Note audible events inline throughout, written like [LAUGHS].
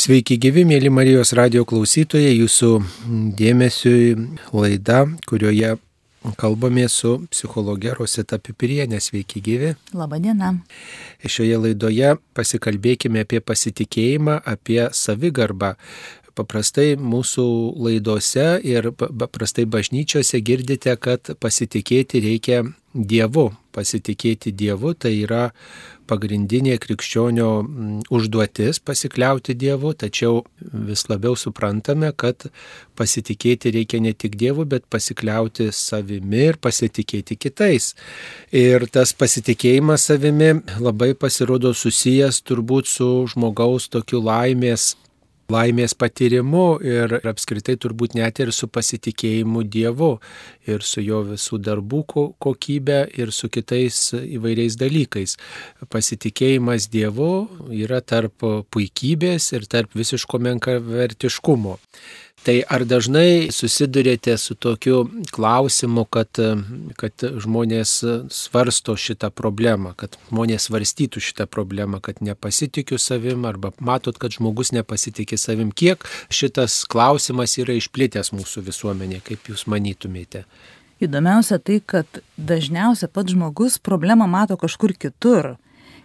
Sveiki gyvi, mėly Marijos radio klausytojai, jūsų dėmesiui laida, kurioje kalbame su psichologė Rosita Pipirienė. Sveiki gyvi. Labadiena. Šioje laidoje pasikalbėkime apie pasitikėjimą, apie savigarbą. Paprastai mūsų laidose ir paprastai bažnyčiose girdite, kad pasitikėti reikia Dievu. Pasitikėti Dievu tai yra pagrindinė krikščionio užduotis pasikliauti Dievu, tačiau vis labiau suprantame, kad pasitikėti reikia ne tik Dievu, bet pasikliauti savimi ir pasitikėti kitais. Ir tas pasitikėjimas savimi labai pasirodo susijęs turbūt su žmogaus tokiu laimės laimės patyrimu ir apskritai turbūt net ir su pasitikėjimu Dievu ir su jo visų darbų kokybė ir su kitais įvairiais dalykais. Pasitikėjimas Dievu yra tarp puikybės ir tarp visiško menkavertiškumo. Tai ar dažnai susidurėte su tokiu klausimu, kad, kad žmonės svarsto šitą problemą, kad žmonės svarstytų šitą problemą, kad nepasitikiu savim arba matot, kad žmogus nepasitikė savim. Kiek šitas klausimas yra išplitęs mūsų visuomenė, kaip jūs manytumėte? Įdomiausia tai, kad dažniausiai pats žmogus problemą mato kažkur kitur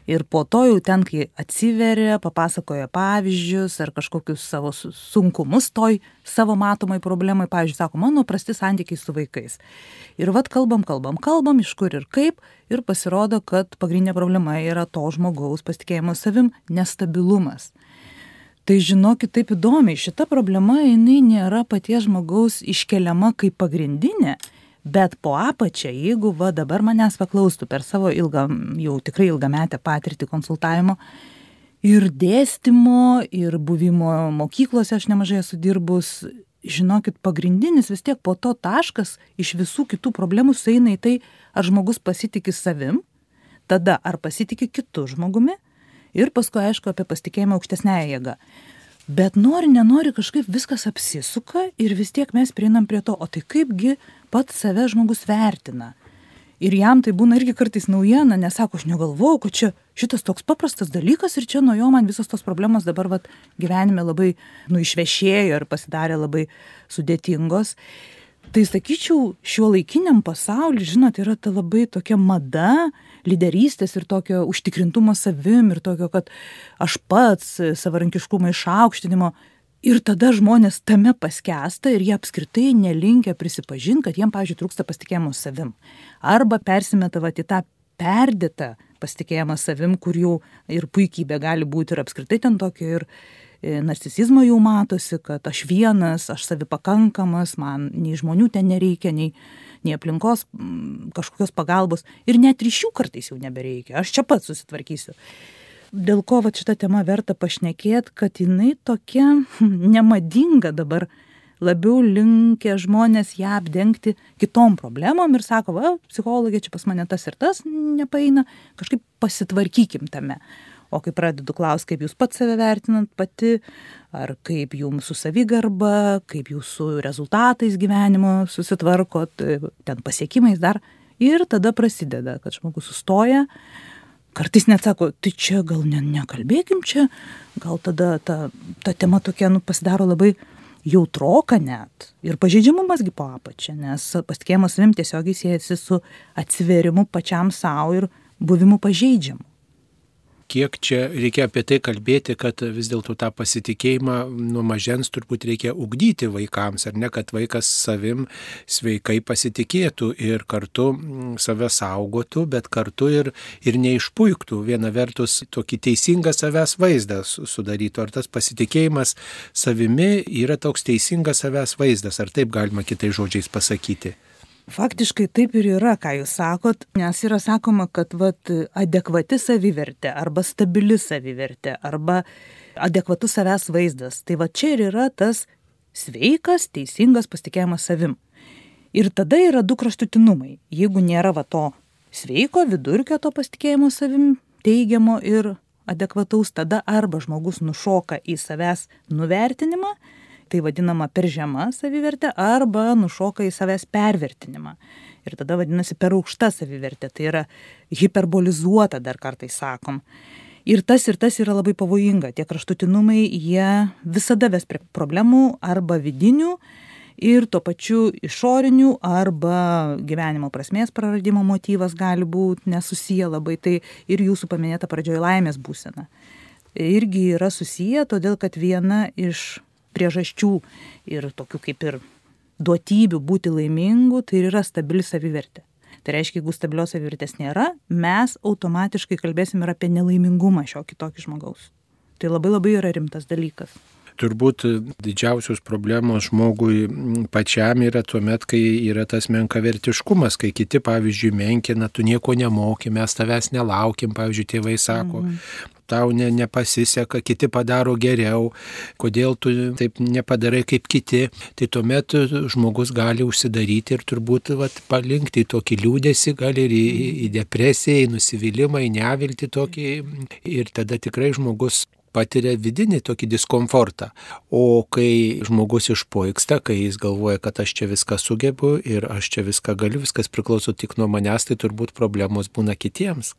Ir po to jau ten, kai atsiveria, papasakoja pavyzdžius ar kažkokius savo sunkumus toj savo matomai problemai, pavyzdžiui, sako, mano prasti santykiai su vaikais. Ir vad kalbam, kalbam, kalbam, iš kur ir kaip, ir pasirodo, kad pagrindinė problema yra to žmogaus pasitikėjimo savim nestabilumas. Tai žinokit, taip įdomiai, šita problema, jinai nėra paties žmogaus iškeliama kaip pagrindinė, bet po apačia jeigu va dabar manęs paklaustų per savo ilgą jau tikrai ilgametę patirtį konsultavimo ir dėstymo ir buvimo mokyklose aš nemažai esu dirbus žinokit pagrindinis vis tiek po to taškas iš visų kitų problemų sueina į tai ar žmogus pasitiki savim tada ar pasitiki kitu žmogumi ir paskui aišku apie pasitikėjimą aukštesniąja jėga bet nori nenori kažkaip viskas apsisuka ir vis tiek mes prieinam prie to o tai kaipgi pats save žmogus vertina? Ir jam tai būna irgi kartais naujiena nes sako aš negalvojau kad čia šitas toks paprastas dalykas ir čia nuo jo man visos tos problemos dabar vat gyvenime labai nu išvešėjo ir pasidarė labai sudėtingos. Tai sakyčiau šiuolaikiniam pasauly žinot yra ta labai tokia mada lyderystės ir tokio užtikrintumo savim ir tokio, kad aš pats savarankiškumo išaukštinimo. Ir tada žmonės tame paskesta ir jie apskritai nelinkia prisipažinti, kad jiem, pavyzdžiui, trūksta pasitikėjimo savim. Arba persimeta va į tą perdėtą pasitikėjimą savim, kur jau ir puikybė gali būti ir apskritai ten tokio ir e, narcisizmo jau matosi, kad aš vienas, aš savipakankamas, man nei žmonių ten nereikia, nei nei aplinkos mm, kažkokios pagalbos ir net ryšių kartais jau nebereikia. Aš čia pats susitvarkysiu. Dėl ko va šitą temą verta pašnekėti, kad jinai tokia [LAUGHS] nemadinga dabar labiau linkę žmonės ją apdengti kitom problemom ir sako, va, psichologė čia pas mane tas ir tas nepaeina, kažkaip pasitvarkykim tame o kai pradedu klaust kaip jūs pats save vertinat pati ar kaip jum su savigarba kaip jūs su rezultatais gyvenimo susitvarkot ten pasiekimais dar ir tada prasideda kad žmogus sustoja kartais net sako tai čia gal ne nekalbėkim čia. Gal tada ta ta tema tokia nu pasidaro labai jautroka net. Ir pažeidžiamumas gi po apačia nes pasitikėjimas savim tiesiogiai siejasi su atsivėrimu pačiam sau ir buvimu pažeidžiamu kiek čia reikia apie tai kalbėti, kad vis dėlto tą pasitikėjimą nuo mažens turbūt reikia ugdyti vaikams, ar ne, kad vaikas savim sveikai pasitikėtų ir kartu mm, save saugotų, bet kartu ir, ir neišpuiktų. Viena vertus tokį teisingą savęs vaizdą sudarytų. Ar tas pasitikėjimas savimi yra toks teisingas savęs vaizdas, ar taip galima kitais žodžiais pasakyti? Faktiškai taip ir yra, ką jūs sakot, nes yra sakoma, kad vat, adekvati savivertė arba stabili savivertė arba adekvatus savęs vaizdas. Tai va čia ir yra tas sveikas, teisingas pasitikėjimas savim. Ir tada yra du kraštutinumai. Jeigu nėra va to sveiko vidurkio to pasitikėjimo savim teigiamo ir adekvataus, tada arba žmogus nušoka į savęs nuvertinimą, tai vadinama per žema savivertė arba nušoka į savęs pervertinimą. Ir tada vadinasi per aukšta savivertė, tai yra hiperbolizuota dar kartais sakom. Ir tas ir tas yra labai pavojinga. Tie kraštutinumai, jie visada ves prie problemų arba vidinių, ir tuo pačiu išorinių arba gyvenimo prasmės praradimo motyvas gali būti nesusiję labai. Tai ir jūsų paminėta pradžioje laimės būsena. Irgi yra susiję, todėl kad viena iš priežasčių ir tokių kaip ir duotybių būti laimingu, tai yra stabili savivertė. Tai reiškia, jeigu stabilios savivertės nėra, mes automatiškai kalbėsim ir apie nelaimingumą šio kitokio žmogaus. Tai labai labai yra rimtas dalykas. Turbūt didžiausios problemos žmogui pačiam yra tuo met, kai yra tas menkavertiškumas, kai kiti, pavyzdžiui, menkina, tu nieko nemoki, mes tavęs nelaukim, pavyzdžiui, tėvai sako, mm tau ne, nepasiseka, kiti padaro geriau, kodėl tu taip nepadarai kaip kiti, tai tuomet žmogus gali užsidaryti ir turbūt vat, palinkti į tokį liūdėsi, gali ir į, į depresiją, į nusivylimą, į neviltį tokį ir tada tikrai žmogus patiria vidinį tokį diskomfortą. O kai žmogus išpoiksta, kai jis galvoja, kad aš čia viską sugebu ir aš čia viską galiu, viskas priklauso tik nuo manęs, tai turbūt problemos būna kitiems.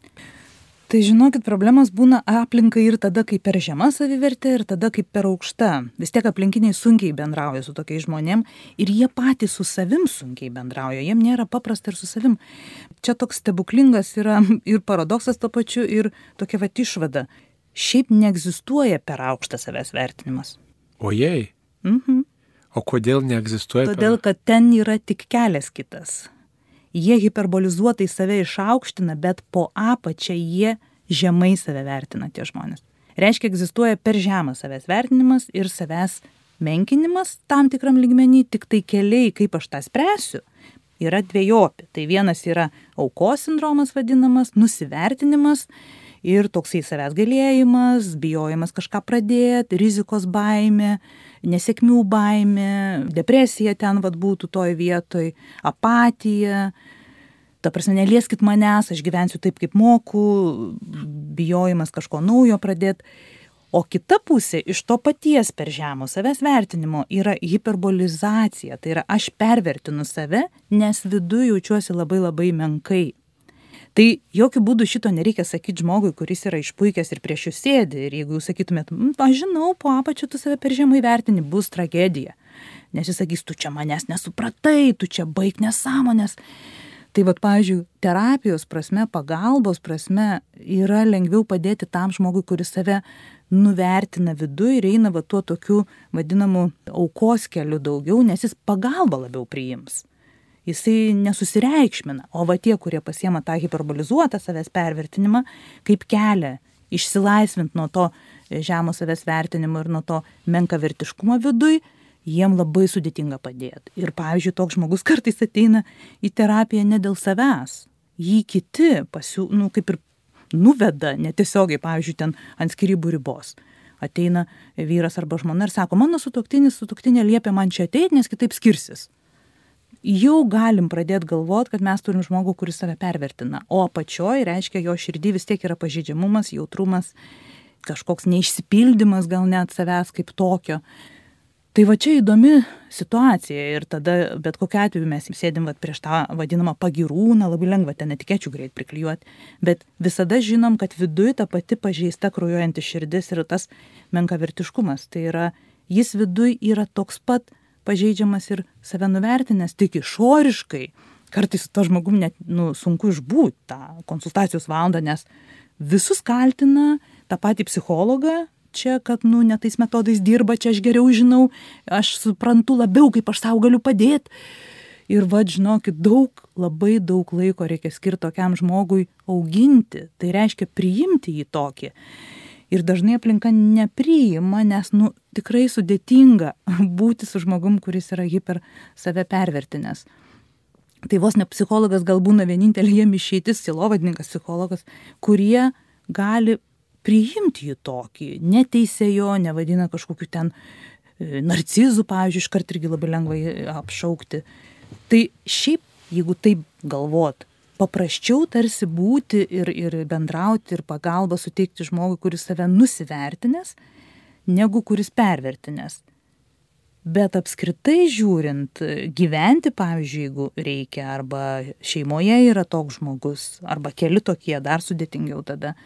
Tai žinokit, problemos būna aplinkai ir tada, kai per žema savivertė, ir tada, kai per aukšta. Vis tiek aplinkiniai sunkiai bendrauja su tokiais žmonėm ir jie patys su savim sunkiai bendrauja, jiem nėra paprasta ir su savim. Čia toks stebuklingas yra [LAUGHS] ir paradoksas to pačiu, ir tokia va išvada. Šiaip neegzistuoja per aukštas savęs vertinimas. Ojei. Mhm. O kodėl neegzistuoja? Todėl, kad ten yra tik kelias kitas jie hiperbolizuotai save išaukština, bet po apačią jie žemai save vertina tie žmonės. Reiškia, egzistuoja per žemas savęs vertinimas ir savęs menkinimas tam tikram lygmenį, tik tai keliai, kaip aš tą spręsiu, yra dviejopi. Tai vienas yra aukos sindromas vadinamas, nusivertinimas ir toksai savęs galėjimas, bijojimas kažką pradėti, rizikos baime, nesėkmių baime, depresija ten vad būtų toj vietoj, apatija, ta prasme, nelieskit manęs, aš gyvensiu taip, kaip moku, bijojimas kažko naujo pradėti. O kita pusė iš to paties per žemo savęs vertinimo yra hiperbolizacija, tai yra aš pervertinu save, nes viduje jaučiuosi labai labai menkai. Tai jokių būdų šito nereikia sakyti žmogui, kuris yra išpuikęs ir prieš jūs sėdi. Ir jeigu jūs sakytumėt, aš žinau, po apačiu tu save per žemai vertini, bus tragedija. Nes jis sakys, tu čia manęs nesupratai, tu čia baig nesąmonės. Tai vad, pavyzdžiui, terapijos prasme, pagalbos prasme yra lengviau padėti tam žmogui, kuris save nuvertina viduje ir eina va tuo tokiu vadinamu aukos keliu daugiau, nes jis pagalbą labiau priims jisai nesusireikšmina. O va tie, kurie pasiema tą hiperbolizuotą savęs pervertinimą, kaip kelią išsilaisvinti nuo to žemo savęs vertinimo ir nuo to menkavertiškumo viduj, jiem labai sudėtinga padėti. Ir pavyzdžiui, toks žmogus kartais ateina į terapiją ne dėl savęs. Jį kiti pasiū, nu, kaip ir nuveda netiesiogiai, pavyzdžiui, ten ant skirybų ribos. Ateina vyras arba žmona ir sako, mano sutoktinis, sutoktinė liepia man čia ateiti, nes kitaip skirsis jau galim pradėt galvot, kad mes turim žmogų, kuris save pervertina. O apačioj reiškia, jo širdį vis tiek yra pažydžiamumas, jautrumas, kažkoks neišsipildymas gal net savęs kaip tokio. Tai va čia įdomi situacija ir tada bet kokiu atveju mes sėdim vat, prieš tą vadinamą pagirūną, labai lengva ten etikečių greit priklijuoti, bet visada žinom, kad viduje ta pati pažeista krujuojanti širdis yra tas menkavertiškumas. Tai yra, jis viduje yra toks pat pažeidžiamas ir save nuvertinęs tik išoriškai, kartais su to žmogum net nu, sunku išbūti tą konsultacijos valandą, nes visus kaltina tą patį psichologą, čia, kad, nu, ne tais metodais dirba, čia aš geriau žinau, aš suprantu labiau, kaip aš savo galiu padėti. Ir vad, žinokit, daug, labai daug laiko reikia skirti tokiam žmogui auginti, tai reiškia priimti jį tokį ir dažnai aplinka nepriima, nes, nu, tikrai sudėtinga [LAUGHS] būti su žmogum, kuris yra hiper save pervertinęs. Tai vos ne psichologas gal būna vienintelė jiem išeitis, silovadininkas psichologas, kurie gali priimti jį tokį, neteisė jo, nevadina kažkokiu ten e, narcizų, pavyzdžiui, iškart irgi labai lengvai apšaukti. Tai šiaip, jeigu taip galvot, paprasčiau tarsi būti ir, ir bendrauti ir pagalbą suteikti žmogui, kuris save nusivertinęs, negu kuris pervertinęs. Bet apskritai žiūrint, gyventi, pavyzdžiui, jeigu reikia, arba šeimoje yra toks žmogus, arba keli tokie, dar sudėtingiau tada,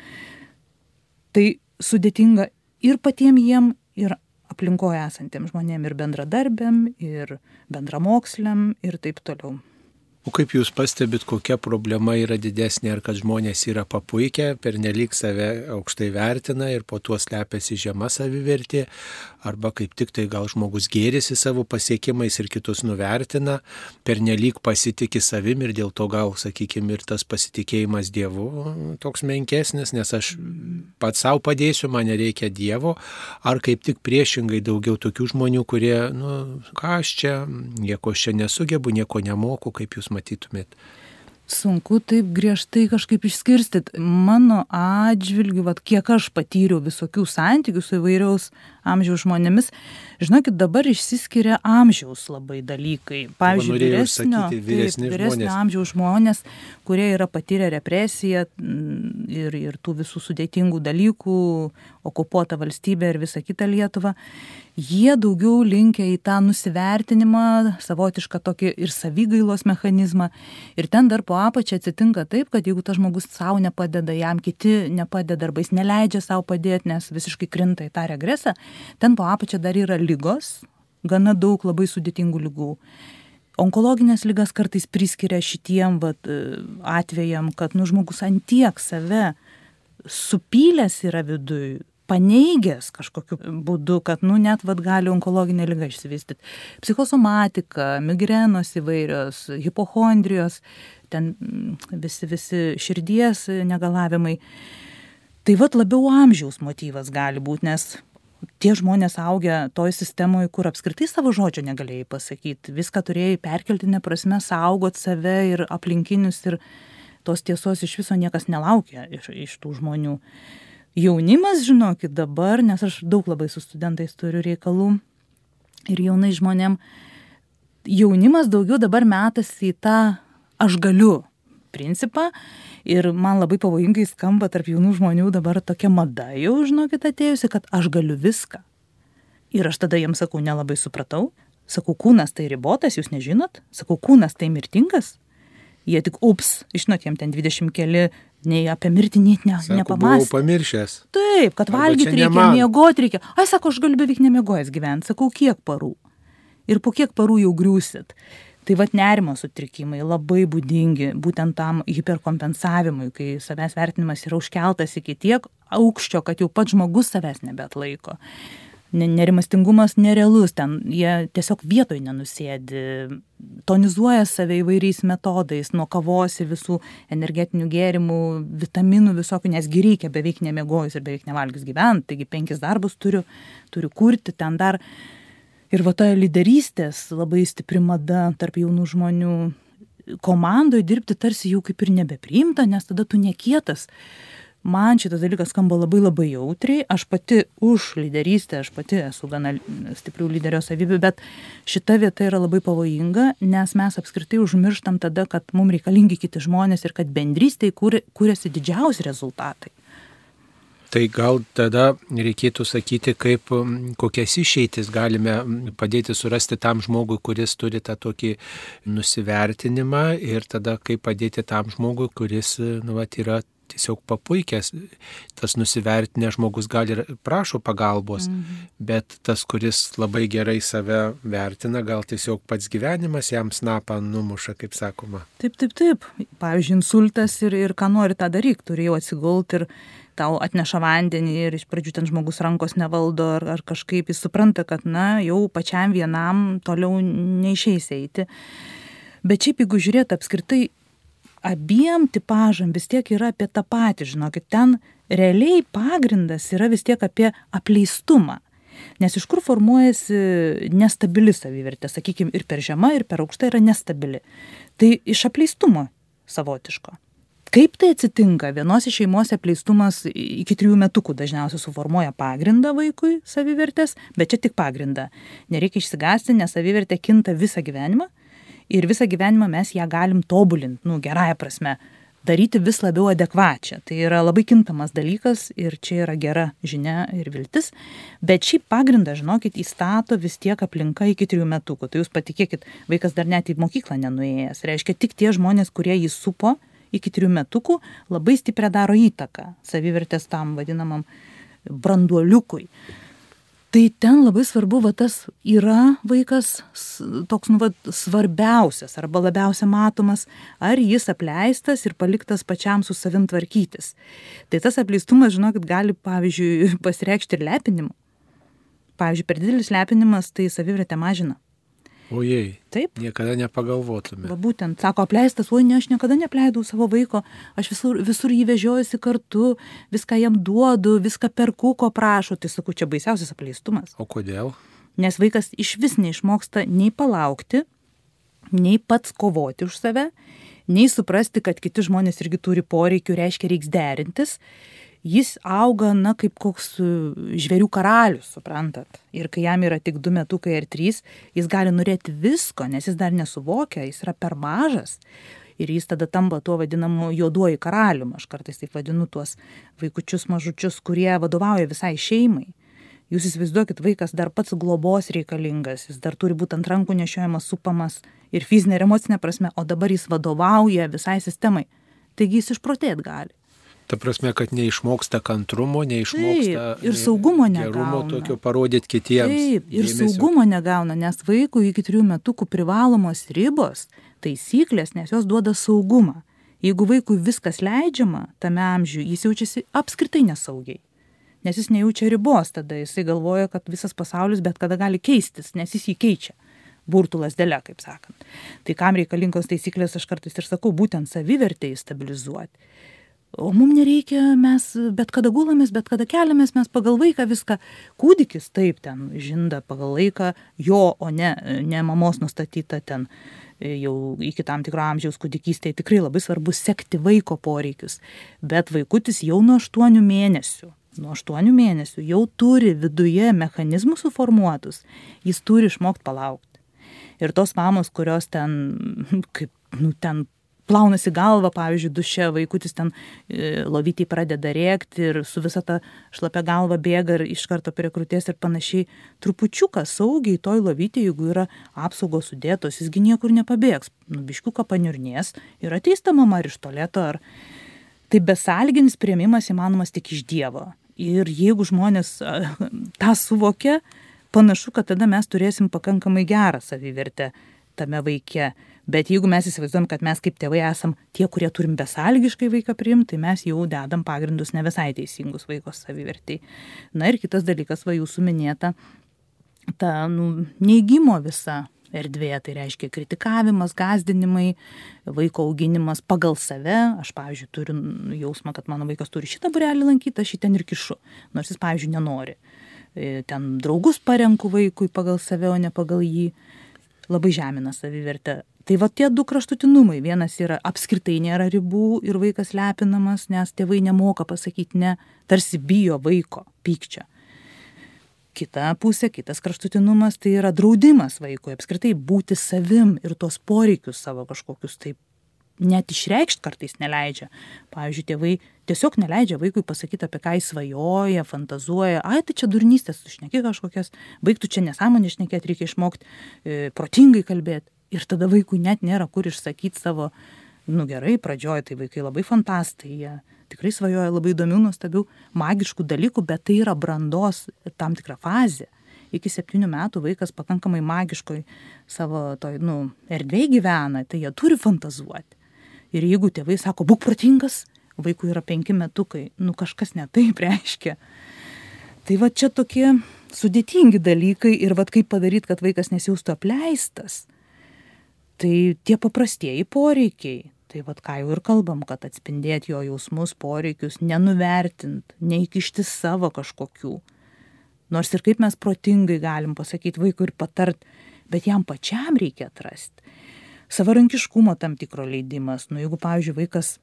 Tai sudėtinga ir patiem jiem, ir aplinkoje esantiem žmonėm, ir bendradarbėm, ir bendramoksliam, ir taip toliau. O kaip jūs pastebit, kokia problema yra didesnė, ar kad žmonės yra papuikę, pernelyg save aukštai vertina ir po tuo slepiasi žema savivertė, arba kaip tik tai gal žmogus gėrisi savo pasiekimais ir kitus nuvertina, pernelyg pasitikė savim ir dėl to gal, sakykime, ir tas pasitikėjimas Dievu toks menkesnis, nes aš pats savo padėsiu, man nereikia Dievo, ar kaip tik priešingai daugiau tokių žmonių, kurie, nu, ką aš čia, nieko aš čia nesugebu, nieko nemoku, kaip jūs matytumėt? Sunku taip griežtai kažkaip išskirstyti. Mano atžvilgiu, vat, kiek aš patyriau visokių santykių su įvairiaus amžiaus žmonėmis, žinokit, dabar išsiskiria amžiaus labai dalykai. Pavyzdžiui, vyresnio, sakyti, taip, vyresnio amžiaus žmonės, kurie yra patyrę represiją mm, ir, ir tų visų sudėtingų dalykų, okupuota valstybė ir visa kita Lietuva, jie daugiau linkia į tą nusivertinimą, savotišką tokį ir savigailos mechanizmą. Ir ten dar po apačią atsitinka taip, kad jeigu tas žmogus savo nepadeda, jam kiti nepadeda arba jis neleidžia savo padėti, nes visiškai krinta į tą regresą, ten po apačią dar yra lygos, gana daug labai sudėtingų lygų. Onkologinės lygas kartais priskiria šitiem vat, atvejam, kad nu, žmogus antiek save supylęs yra viduje, paneigęs kažkokiu būdu, kad, nu, net vad gali onkologinė lyga išsivystyti. Psichosomatika, migrenos įvairios, hipochondrijos, ten mm, visi, visi širdies negalavimai. Tai vad labiau amžiaus motyvas gali būti, nes tie žmonės augę toj sistemoje, kur apskritai savo žodžio negalėjai pasakyti, viską turėjai perkeltinę prasme, saugot save ir aplinkinius ir tos tiesos iš viso niekas nelaukia iš, iš tų žmonių. Jaunimas, žinokit, dabar, nes aš daug labai su studentais turiu reikalų ir jaunai žmonėm, jaunimas daugiau dabar metasi į tą aš galiu principą ir man labai pavojingai skamba tarp jaunų žmonių dabar tokia mada jau, žinokit, atėjusi, kad aš galiu viską. Ir aš tada jiems sakau, nelabai supratau, sakau, kūnas tai ribotas, jūs nežinot, sakau, kūnas tai mirtingas. Jie tik ups, žinot, jiem ten 20 keli nei apie mirtį net ne, nepamąstė. Buvau pamiršęs. Taip, kad valgyti reikia, miegoti reikia. Ai, sako, aš galiu beveik nemiegojęs gyventi. Sakau, kiek parų. Ir po kiek parų jau griūsit. Tai vad nerimo sutrikimai labai būdingi būtent tam hiperkompensavimui, kai savęs vertinimas yra užkeltas iki tiek aukščio, kad jau pats žmogus savęs nebetlaiko nerimastingumas nerealus, ten jie tiesiog vietoj nenusėdi, tonizuoja save įvairiais metodais, nuo kavos ir visų energetinių gėrimų, vitaminų visokių, nesgi reikia beveik nemiegojus ir beveik nevalgius gyventi, taigi penkis darbus turiu, turiu kurti ten dar. Ir va ta lyderystės labai stipri mada tarp jaunų žmonių komandoje dirbti tarsi jau kaip ir nebepriimta, nes tada tu nekietas. Man šitas dalykas skamba labai labai jautriai. Aš pati už lyderystę aš pati esu gana stiprių lyderio savybių bet šita vieta yra labai pavojinga nes mes apskritai užmirštam tada kad mum reikalingi kiti žmonės ir kad bendrystėj kur kuriasi didžiausi rezultatai Tai gal tada reikėtų sakyti, kaip kokias išeitis galime padėti surasti tam žmogui, kuris turi tą tokį nusivertinimą ir tada kaip padėti tam žmogui, kuris nu, vat, yra tiesiog papuikęs, tas nusivertinęs žmogus gali ir prašo pagalbos, mhm. bet tas, kuris labai gerai save vertina, gal tiesiog pats gyvenimas jam snapą numuša, kaip sakoma. Taip, taip, taip. Pavyzdžiui, insultas ir, ir ką nori tą daryti, turėjau atsigulti ir tau atneša vandenį ir iš pradžių ten žmogus rankos nevaldo ar, ar kažkaip jis supranta, kad, na, jau pačiam vienam toliau neišeis eiti. Bet šiaip jeigu žiūrėt apskritai abiem tipažam vis tiek yra apie tą patį, žinokit, ten realiai pagrindas yra vis tiek apie apleistumą. Nes iš kur formuojasi nestabili savivertė, sakykime, ir per žema, ir per aukšta yra nestabili. Tai iš apleistumo savotiško. Kaip tai atsitinka? Vienos iš šeimos apleistumas iki trijų metukų dažniausiai suformuoja pagrindą vaikui savivertės, bet čia tik pagrindą. Nereikia išsigąsti, nes savivertė kinta visą gyvenimą ir visą gyvenimą mes ją galim tobulint, nu, gerąją prasme, daryti vis labiau adekvačią. Tai yra labai kintamas dalykas ir čia yra gera žinia ir viltis, bet šį pagrindą, žinokit, įstato vis tiek aplinka iki trijų metukų. Tai jūs patikėkit, vaikas dar net į mokyklą nenuėjęs. Reiškia, tik tie žmonės, kurie jį supo, iki trijų metukų labai stiprią daro įtaką savivertės tam vadinamam branduoliukui. Tai ten labai svarbu, va tas yra vaikas toks, nu, va, svarbiausias arba labiausia matomas, ar jis apleistas ir paliktas pačiam su savim tvarkytis. Tai tas apleistumas, žinokit, gali, pavyzdžiui, pasireikšti ir lepinimu. Pavyzdžiui, per didelis lepinimas tai savivertę mažina. Ojei. Taip. Niekada nepagalvotume. Va būtent, sako, apleistas, oi ne, aš niekada nepleidau savo vaiko, aš visur, visur jį vežiojusi kartu, viską jam duodu, viską perku, ko prašo. Tai sakau, čia baisiausias apleistumas. O kodėl? Nes vaikas iš vis neišmoksta nei palaukti, nei pats kovoti už save, nei suprasti, kad kiti žmonės irgi turi poreikių, reiškia reiks derintis jis auga, na, kaip koks e, žvėrių karalius, suprantat. Ir kai jam yra tik du metukai ar trys, jis gali norėti visko, nes jis dar nesuvokia, jis yra per mažas. Ir jis tada tampa tuo vadinamu juoduoju karaliumi. Aš kartais taip vadinu tuos vaikučius mažučius, kurie vadovauja visai šeimai. Jūs įsivaizduokit, vaikas dar pats globos reikalingas, jis dar turi būti ant rankų nešiojamas, supamas ir fizinė ir emocinė prasme, o dabar jis vadovauja visai sistemai. Taigi jis išprotėt gali. Ta prasme, kad neišmoksta kantrumo, neišmoksta Taip, ir saugumo negauna. Gerumo tokio parodyti kitiems. Taip, ir dėmesio. saugumo negauna, nes vaikui iki trijų metukų privalomos ribos, taisyklės, nes jos duoda saugumą. Jeigu vaikui viskas leidžiama tame amžiuje, jis jaučiasi apskritai nesaugiai. Nes jis nejaučia ribos, tada jisai galvoja, kad visas pasaulis bet kada gali keistis, nes jis jį keičia burtų lasdelė, kaip sakant. Tai kam reikalingos taisyklės, aš kartais ir sakau, būtent savivertėjai stabilizuoti. O mums nereikia, mes bet kada gulamės, bet kada keliamės, mes pagal vaiką viską. Kūdikis taip ten žinda pagal laiką, jo, o ne, ne mamos nustatyta ten jau iki tam tikro amžiaus kūdikystėje tikrai labai svarbu sekti vaiko poreikius. Bet vaikutis jau nuo 8 mėnesių, nuo 8 mėnesių jau turi viduje mechanizmus suformuotus, jis turi išmokti palaukti. Ir tos mamos, kurios ten, kaip, nu, ten plaunasi galvą, pavyzdžiui, duše, vaikutis ten e, lovytį pradeda rėkti ir su visa ta šlapia galva bėga ir iš karto prie krūties ir panašiai. Trupučiuką saugiai toj lovytį, jeigu yra apsaugos sudėtos, jisgi niekur nepabėgs. Nubiškiuką paniurnės ir ateis ta mama ar iš toleto. Ar... Tai besalginis prieimimas įmanomas tik iš Dievo. Ir jeigu žmonės tą suvokia, panašu, kad tada mes turėsim pakankamai gerą savivertę tame vaike. Bet jeigu mes įsivaizduojam, kad mes kaip tėvai esam tie, kurie turim besalgiškai vaiką priimti, tai mes jau dedam pagrindus ne visai teisingus vaiko savivertai. Na ir kitas dalykas, va jūsų minėta, ta nu, neigimo visa erdvė, tai reiškia kritikavimas, gazdinimai, vaiko auginimas pagal save. Aš, pavyzdžiui, turiu jausmą, kad mano vaikas turi šitą burelį lankyti, aš jį ten ir kišu, nors jis, pavyzdžiui, nenori. E, ten draugus parenku vaikui pagal save, o ne pagal jį. Labai žemina savivertę. Tai va tie du kraštutinumai. Vienas yra apskritai nėra ribų ir vaikas lepinamas nes tėvai nemoka pasakyt ne tarsi bijo vaiko pykčio. Kita pusė kitas kraštutinumas tai yra draudimas vaikui apskritai būti savim ir tuos poreikius savo kažkokius tai net išreikšt kartais neleidžia pavyzdžiui tėvai tiesiog neleidžia vaikui pasakyt apie ką jis svajoja fantazuoja ai tai čia durnystės tu šneki kažkokias baik tu čia nesąmones šnekėt reikia išmokt e, protingai kalbėt ir tada vaikui net nėra kur išsakyt savo, nu gerai, pradžioje tai vaikai labai fantastai, jie tikrai svajoja labai įdomių, nuostabių, magiškų dalykų, bet tai yra brandos tam tikra fazė. Iki septynių metų vaikas pakankamai magiškoj savo toj, nu, erdvėje gyvena, tai jie turi fantazuoti. Ir jeigu tėvai sako, būk protingas, vaikui yra penki metukai, nu kažkas netaip [LAUGHS] reiškia. Tai va čia tokie sudėtingi dalykai ir va kaip padaryti, kad vaikas nesijaustų apleistas tai tie paprastieji poreikiai. Tai vat ką jau ir kalbam kad atspindėt jo jausmus poreikius nenuvertint neįkišti savo kažkokių. Nors ir kaip mes protingai galim pasakyt vaikui ir patart bet jam pačiam reikia atrast savarankiškumo tam tikro leidimas nu jeigu pavyzdžiui vaikas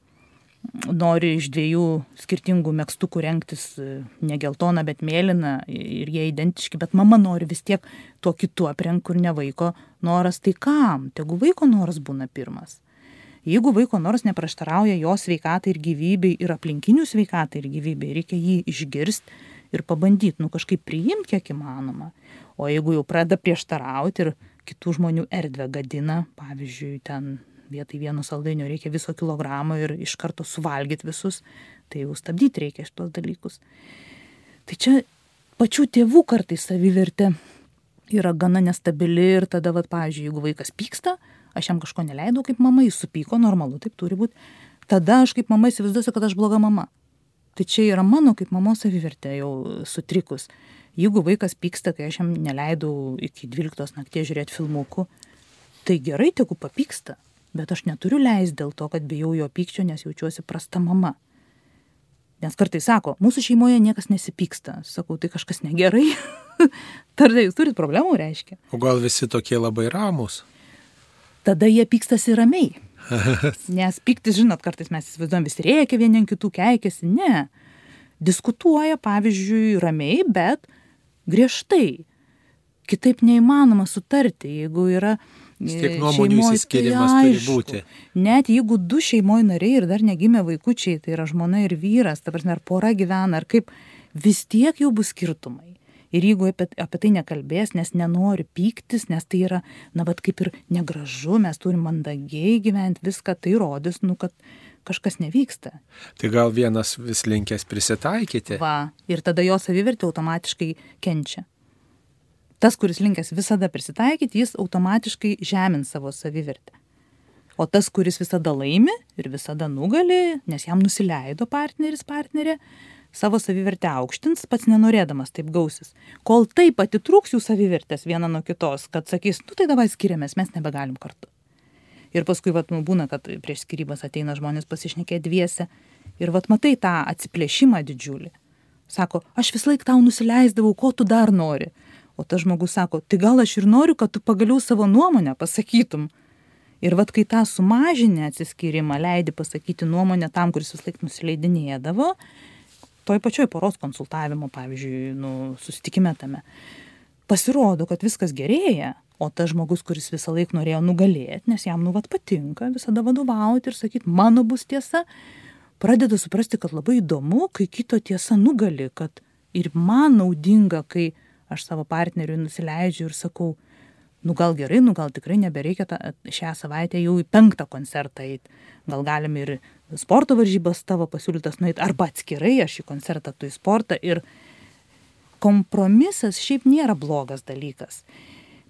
nori iš dviejų skirtingų megztukų rengtis ne geltoną, bet mėlyną ir jie identiški, bet mama nori vis tiek tuo kitu aprenk, kur ne vaiko noras, tai kam? Tegu vaiko noras būna pirmas. Jeigu vaiko noras neprieštarauja jo sveikatai ir gyvybei ir aplinkinių sveikatai ir gyvybei, reikia jį išgirsti ir pabandyti, nu kažkaip priimti kiek įmanoma. O jeigu jau pradeda prieštarauti ir kitų žmonių erdvę gadina, pavyzdžiui, ten vietoj vieno saldainio reikia viso kilogramo ir iš karto suvalgyti visus, tai jau stabdyti reikia šitos dalykus. Tai čia pačių tėvų kartais savivertė yra gana nestabili ir tada, vat, pavyzdžiui, jeigu vaikas pyksta, aš jam kažko neleidau kaip mama, jis supyko, normalu, taip turi būti, tada aš kaip mama įsivaizduosiu, kad aš bloga mama. Tai čia yra mano kaip mamos savivertė jau sutrikus. Jeigu vaikas pyksta, kai aš jam neleidau iki 12 nakties žiūrėti filmukų, tai gerai, tegu papyksta, bet aš neturiu leisti dėl to, kad bijau jo pykčio, nes jaučiuosi prasta mama. Nes kartai sako, mūsų šeimoje niekas nesipyksta. Sakau, tai kažkas negerai. [LAUGHS] Tada jūs turit problemų, reiškia. O gal visi tokie labai ramus? Tada jie pykstasi ramiai. [LAUGHS] Nes pyktis, žinot, kartais mes įsivaizduojam, vis reikia vieni kitų keikėsi. Ne. Diskutuoja, pavyzdžiui, ramiai, bet griežtai. Kitaip neįmanoma sutarti, jeigu yra Vis tiek nuomonių įsiskirimas tai turi būti. Net jeigu du šeimoje nariai ir dar negimė vaikučiai, tai yra žmona ir vyras, ta prasme, ar pora gyvena, ar kaip, vis tiek jau bus skirtumai. Ir jeigu apie, apie tai nekalbės, nes nenori pyktis, nes tai yra, na, bet kaip ir negražu, mes turim mandagiai gyventi viską, tai rodys, nu, kad kažkas nevyksta. Tai gal vienas vis linkęs prisitaikyti. Va, ir tada jo savivertė automatiškai kenčia tas, kuris linkęs visada prisitaikyti, jis automatiškai žemins savo savivertę. O tas, kuris visada laimi ir visada nugali, nes jam nusileido partneris, partnerė, savo savivertę aukštins, pats nenorėdamas taip gausis. Kol taip atitrūks jų savivertės viena nuo kitos, kad sakys, nu tai davai skiriamės, mes nebegalim kartu. Ir paskui, vat, nu, būna, kad prieš skirybas ateina žmonės pasišnekė dviese ir, vat, matai tą atsiplėšimą didžiulį. Sako, aš vis laik tau nusileisdavau, ko tu dar nori. O tas žmogus sako, tai gal aš ir noriu, kad tu pagaliau savo nuomonę pasakytum. Ir vad, kai tą sumažinę atsiskyrimą leidi pasakyti nuomonę tam, kuris vis laik nusileidinėdavo, toj pačioj poros konsultavimo, pavyzdžiui, nu, susitikime tame, pasirodo, kad viskas gerėja, o tas žmogus, kuris visą laiką norėjo nugalėti, nes jam nu vat patinka visada vadovauti ir sakyti, mano bus tiesa, pradeda suprasti, kad labai įdomu, kai kito tiesa nugali, kad ir man naudinga, kai aš savo partneriui nusileidžiu ir sakau, nu gal gerai, nu gal tikrai nebereikia ta, šią savaitę jau į penktą koncertą eiti. Gal galim ir sporto varžybas tavo pasiūlytas nueiti, arba atskirai aš į koncertą, tu į sportą. Ir kompromisas šiaip nėra blogas dalykas,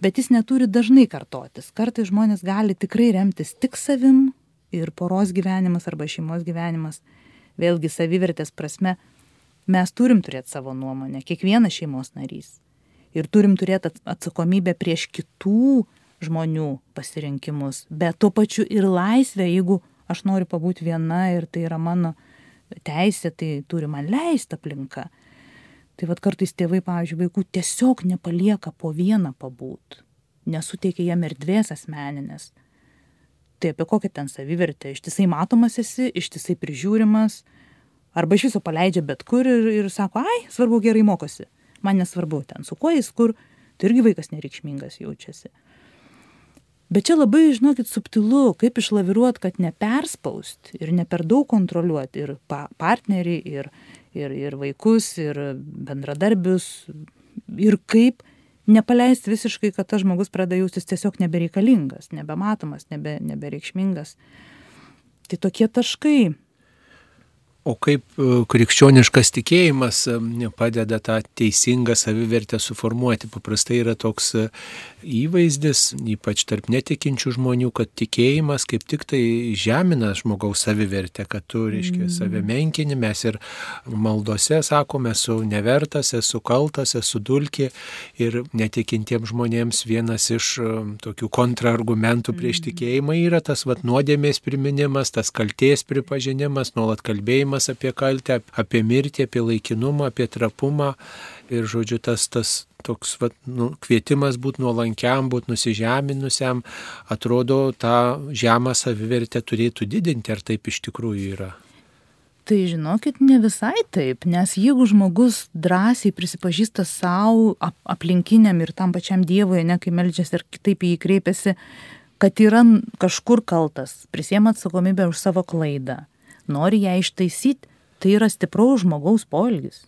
bet jis neturi dažnai kartotis. Kartais žmonės gali tikrai remtis tik savim ir poros gyvenimas arba šeimos gyvenimas, vėlgi savivertės prasme, mes turim turėti savo nuomonę, kiekvienas šeimos narys ir turim turėti atsakomybę prieš kitų žmonių pasirinkimus, bet tuo pačiu ir laisvę, jeigu aš noriu pabūti viena ir tai yra mano teisė, tai turi man leisti aplinka. Tai vad kartais tėvai, pavyzdžiui, vaikų tiesiog nepalieka po vieną pabūt, nesuteikia jam erdvės asmeninės. Tai apie kokią ten savivertę, ištisai matomas esi, ištisai prižiūrimas, arba iš viso paleidžia bet kur ir, ir sako, ai, svarbu gerai mokosi man nesvarbu ten su kuo jis kur, tai irgi vaikas nereikšmingas jaučiasi. Bet čia labai, žinokit, subtilu, kaip išlaviruot, kad neperspaust ir ne per daug kontroliuoti ir pa partnerį, ir, ir, ir vaikus, ir bendradarbius, ir kaip nepaleisti visiškai, kad tas žmogus pradeda jaustis tiesiog nebereikalingas, nebematomas, nebe, nebereikšmingas. Tai tokie taškai O kaip e, krikščioniškas tikėjimas e, padeda tą teisingą savivertę suformuoti? Paprastai yra toks e, įvaizdis, ypač tarp netikinčių žmonių, kad tikėjimas kaip tik tai žemina žmogaus savivertę, kad tu, reiškia, mm. save menkini, mes ir maldose sakome, esu nevertas, esu kaltas, esu dulki ir netikintiems žmonėms vienas iš tokių kontrargumentų prieš mm. tikėjimą yra tas vat, nuodėmės priminimas, tas kalties pripažinimas, nuolat kalbėjimas kalbėjimas apie kaltę, apie mirtį, apie laikinumą, apie trapumą. Ir, žodžiu, tas, tas toks vat, nu, kvietimas būti nuolankiam, būti nusižeminusiam, atrodo, tą žemą savivertę turėtų didinti, ar taip iš tikrųjų yra. Tai žinokit, ne visai taip, nes jeigu žmogus drąsiai prisipažįsta savo, ap aplinkiniam ir tam pačiam Dievui, ne kai melžiasi ir kitaip į jį kreipiasi, kad yra kažkur kaltas, prisėmė atsakomybę už savo klaidą, nori ją ištaisyti, tai yra stipraus žmogaus poelgis.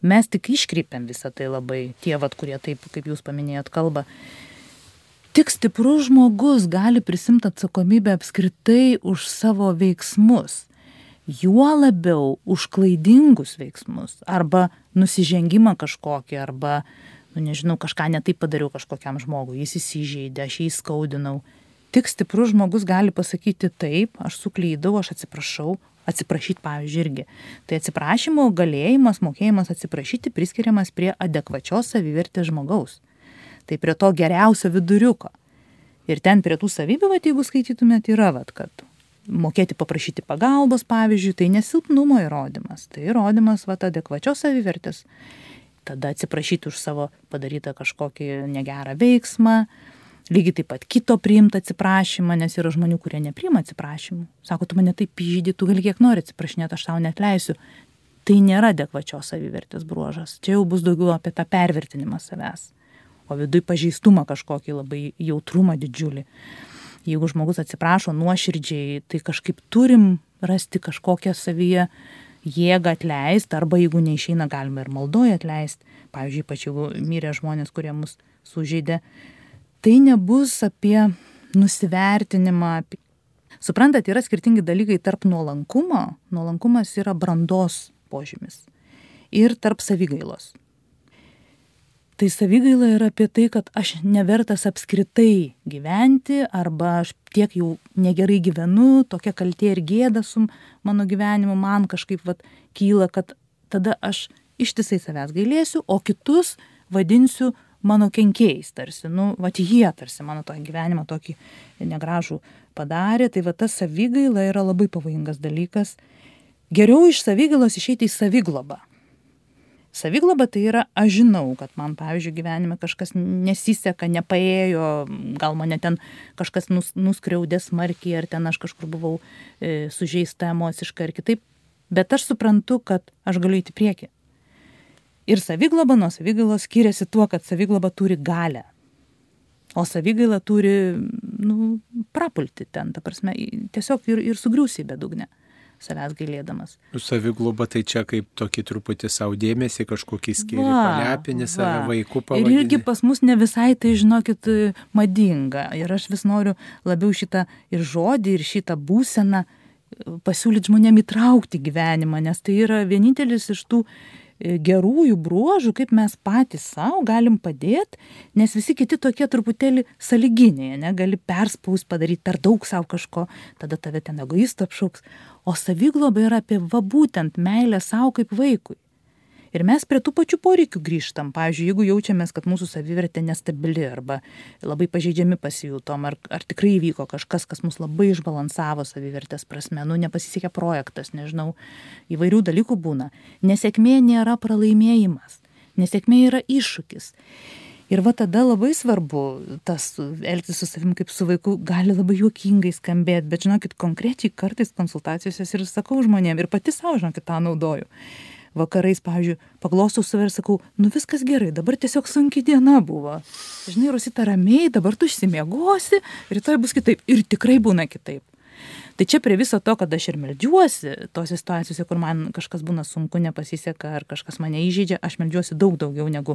Mes tik iškreipiam visą tai labai, tie, vat, kurie taip, kaip jūs paminėjot, kalba. Tik stiprus žmogus gali prisimti atsakomybę apskritai už savo veiksmus. Juo labiau už klaidingus veiksmus arba nusižengimą kažkokį arba, nu nežinau, kažką netaip padariau kažkokiam žmogui, jis įsižeidė, aš jį skaudinau. Tik stiprus žmogus gali pasakyti taip, aš suklydau, aš atsiprašau, atsiprašyti, pavyzdžiui, irgi. Tai atsiprašymo galėjimas, mokėjimas atsiprašyti priskiriamas prie adekvačios savivertės žmogaus. Tai prie to geriausio viduriuko. Ir ten prie tų savybių, va, jeigu skaitytumėt, yra, va, kad mokėti paprašyti pagalbos, pavyzdžiui, tai nesilpnumo įrodymas, tai įrodymas, va, adekvačios savivertės. Tada atsiprašyti už savo padarytą kažkokį negerą veiksmą, lygiai taip pat kito priimti atsiprašymą, nes yra žmonių, kurie nepriima atsiprašymų. Sako, tu mane taip pyžydį, tu gali kiek nori atsiprašinėti, aš tau net leisiu. Tai nėra adekvačios savivertės bruožas. Čia jau bus daugiau apie tą pervertinimą savęs. O vidui pažeistumą kažkokį labai jautrumą didžiulį. Jeigu žmogus atsiprašo nuoširdžiai, tai kažkaip turim rasti kažkokią savyje jėgą atleisti, arba jeigu neišeina, galima ir maldoje atleisti. Pavyzdžiui, ypač jeigu mirė žmonės, kurie mus sužeidė, tai nebus apie nusivertinimą. Suprantat, yra skirtingi dalykai tarp nuolankumo. Nuolankumas yra brandos požymis. Ir tarp savigailos. Tai savigaila yra apie tai, kad aš nevertas apskritai gyventi, arba aš tiek jau negerai gyvenu, tokia kaltė ir gėda su mano gyvenimu man kažkaip vat, kyla, kad tada aš ištisai savęs gailėsiu, o kitus vadinsiu mano kenkėjais tarsi, nu, va jie tarsi mano tą gyvenimą tokį negražų padarė, tai va ta savigaila yra labai pavojingas dalykas. Geriau iš savigailos išeiti į saviglobą. Savigloba tai yra, aš žinau, kad man, pavyzdžiui, gyvenime kažkas nesiseka, nepaėjo, gal mane ten kažkas nus, nuskriaudė smarkiai, ar ten aš kažkur buvau e, sužeista emociškai ar kitaip, bet aš suprantu, kad aš galiu įti prieki. Ir savigloba nuo savigailos skiriasi tuo, kad savigloba turi galę. O savigaila turi, nu, prapulti ten, ta prasme, tiesiog ir, ir sugriusi į bedugnę savęs gailėdamas. Nu, savigloba tai čia kaip tokį truputį savo dėmesį, kažkokį skirį, palepinį save vaikų pavadinti. Ir irgi pas mus ne visai tai, žinokit, madinga. Ir aš vis noriu labiau šitą ir žodį, ir šitą būseną pasiūlyti žmonėm įtraukti gyvenimą, nes tai yra vienintelis iš tų gerųjų bruožų, kaip mes patys savo galim padėti, nes visi kiti tokie truputėlį saliginiai, negali perspaus padaryti per daug savo kažko, tada tave ten egoistą apšauks. O savigloba yra apie va būtent meilę savo kaip vaikui. Ir mes prie tų pačių poreikių grįžtam. Pavyzdžiui, jeigu jaučiamės, kad mūsų savivertė nestabili arba labai pažeidžiami pasijutom, ar, ar tikrai įvyko kažkas, kas mus labai išbalansavo savivertės prasme, nu nepasisekė projektas, nežinau, įvairių dalykų būna. Nesėkmė nėra pralaimėjimas, nesėkmė yra iššūkis. Ir va tada labai svarbu tas elgtis su savim kaip su vaiku gali labai juokingai skambėti, bet žinokit, konkrečiai kartais konsultacijose ir sakau žmonėm ir pati savo, žinokit, tą naudoju vakarais, pavyzdžiui, paglostau save ir sakau, nu viskas gerai, dabar tiesiog sunki diena buvo. Žinai, Rosita ramiai, dabar tu išsimiegosi, rytoj bus kitaip. Ir tikrai būna kitaip. Tai čia prie viso to, kad aš ir meldžiuosi tose situacijose, kur man kažkas būna sunku, nepasiseka ar kažkas mane įžeidžia, aš meldžiuosi daug daugiau negu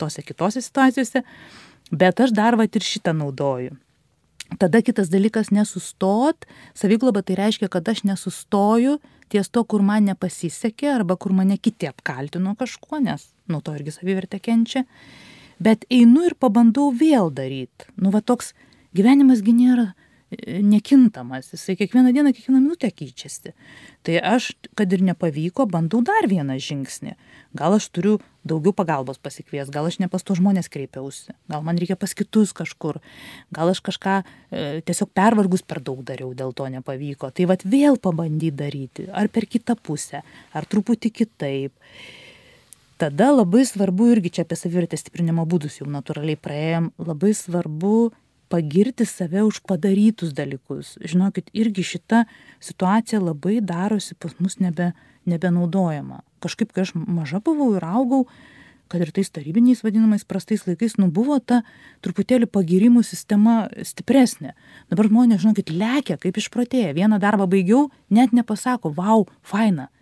tose kitose situacijose, bet aš dar va ir šitą naudoju. Tada kitas dalykas - nesustot. Savigloba tai reiškia, kad aš nesustoju ties to, kur man nepasisekė arba kur mane kiti apkaltino kažkuo, nes nuo to irgi savivertė kenčia. Bet einu ir pabandau vėl daryti. Nu, va toks gyvenimasgi nėra nekintamas, jisai kiekvieną dieną, kiekvieną minutę keičiasi. Tai aš, kad ir nepavyko, bandau dar vieną žingsnį. Gal aš turiu daugiau pagalbos pasikvies, gal aš ne pas to žmonės kreipiausi, gal man reikia pas kitus kažkur, gal aš kažką e, tiesiog pervargus per daug dariau, dėl to nepavyko. Tai vad vėl pabandyti daryti, ar per kitą pusę, ar truputį kitaip. Tada labai svarbu irgi čia apie savivertės stiprinimo būdus jau natūraliai praėjom, labai svarbu pagirti save už padarytus dalykus. Žinokit, irgi šita situacija labai darosi pas mus nebe, nebenaudojama. Kažkaip, kai aš maža buvau ir augau, kad ir tais tarybiniais vadinamais prastais laikais, nu buvo ta truputėlį pagirimų sistema stipresnė. Dabar žmonės, žinokit, lekia kaip išprotėję. Vieną darbą baigiau, net nepasako, wow, faina.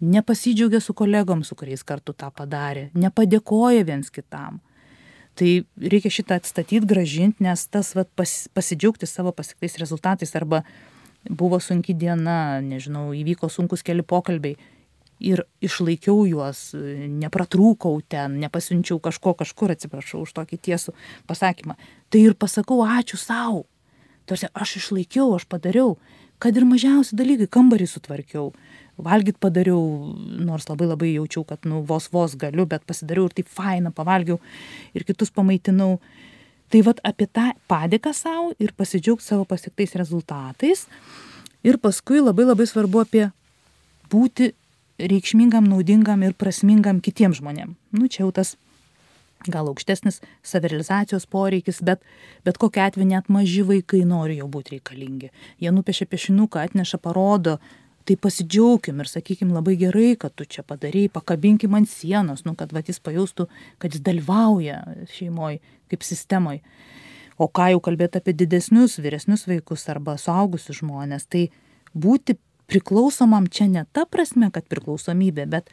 Nepasidžiaugia su kolegom, su kuriais kartu tą padarė. Nepadėkoja viens kitam Tai reikia šitą atstatyti, gražinti, nes tas vat, pas, pasidžiaugti savo pasiektais rezultatais arba buvo sunki diena, nežinau, įvyko sunkus keli pokalbiai ir išlaikiau juos, nepratrūkau ten, nepasiunčiau kažko kažkur, atsiprašau už tokį tiesų pasakymą. Tai ir pasakau ačiū savo. Tarsi aš išlaikiau, aš padariau, kad ir mažiausi dalykai, kambarį sutvarkiau, valgyt padariau, nors labai labai jaučiau, kad nu, vos vos galiu, bet pasidariau ir taip faina, pavalgiau ir kitus pamaitinau. Tai vad apie tą padėką savo ir pasidžiaugti savo pasiektais rezultatais. Ir paskui labai labai svarbu apie būti reikšmingam, naudingam ir prasmingam kitiems žmonėms. Nu, čia jau tas gal aukštesnis savirealizacijos poreikis, bet, bet kokia atveju net maži vaikai nori jau būti reikalingi. Jie nupiešia piešinuką, atneša, parodo, tai pasidžiaugim ir sakykim labai gerai, kad tu čia padarai, pakabinkim ant sienos, nu, kad va, jis pajaustų, kad jis dalyvauja šeimoje kaip sistemoje. O ką jau kalbėti apie didesnius, vyresnius vaikus arba suaugusius žmonės, tai būti priklausomam čia ne ta prasme, kad priklausomybė, bet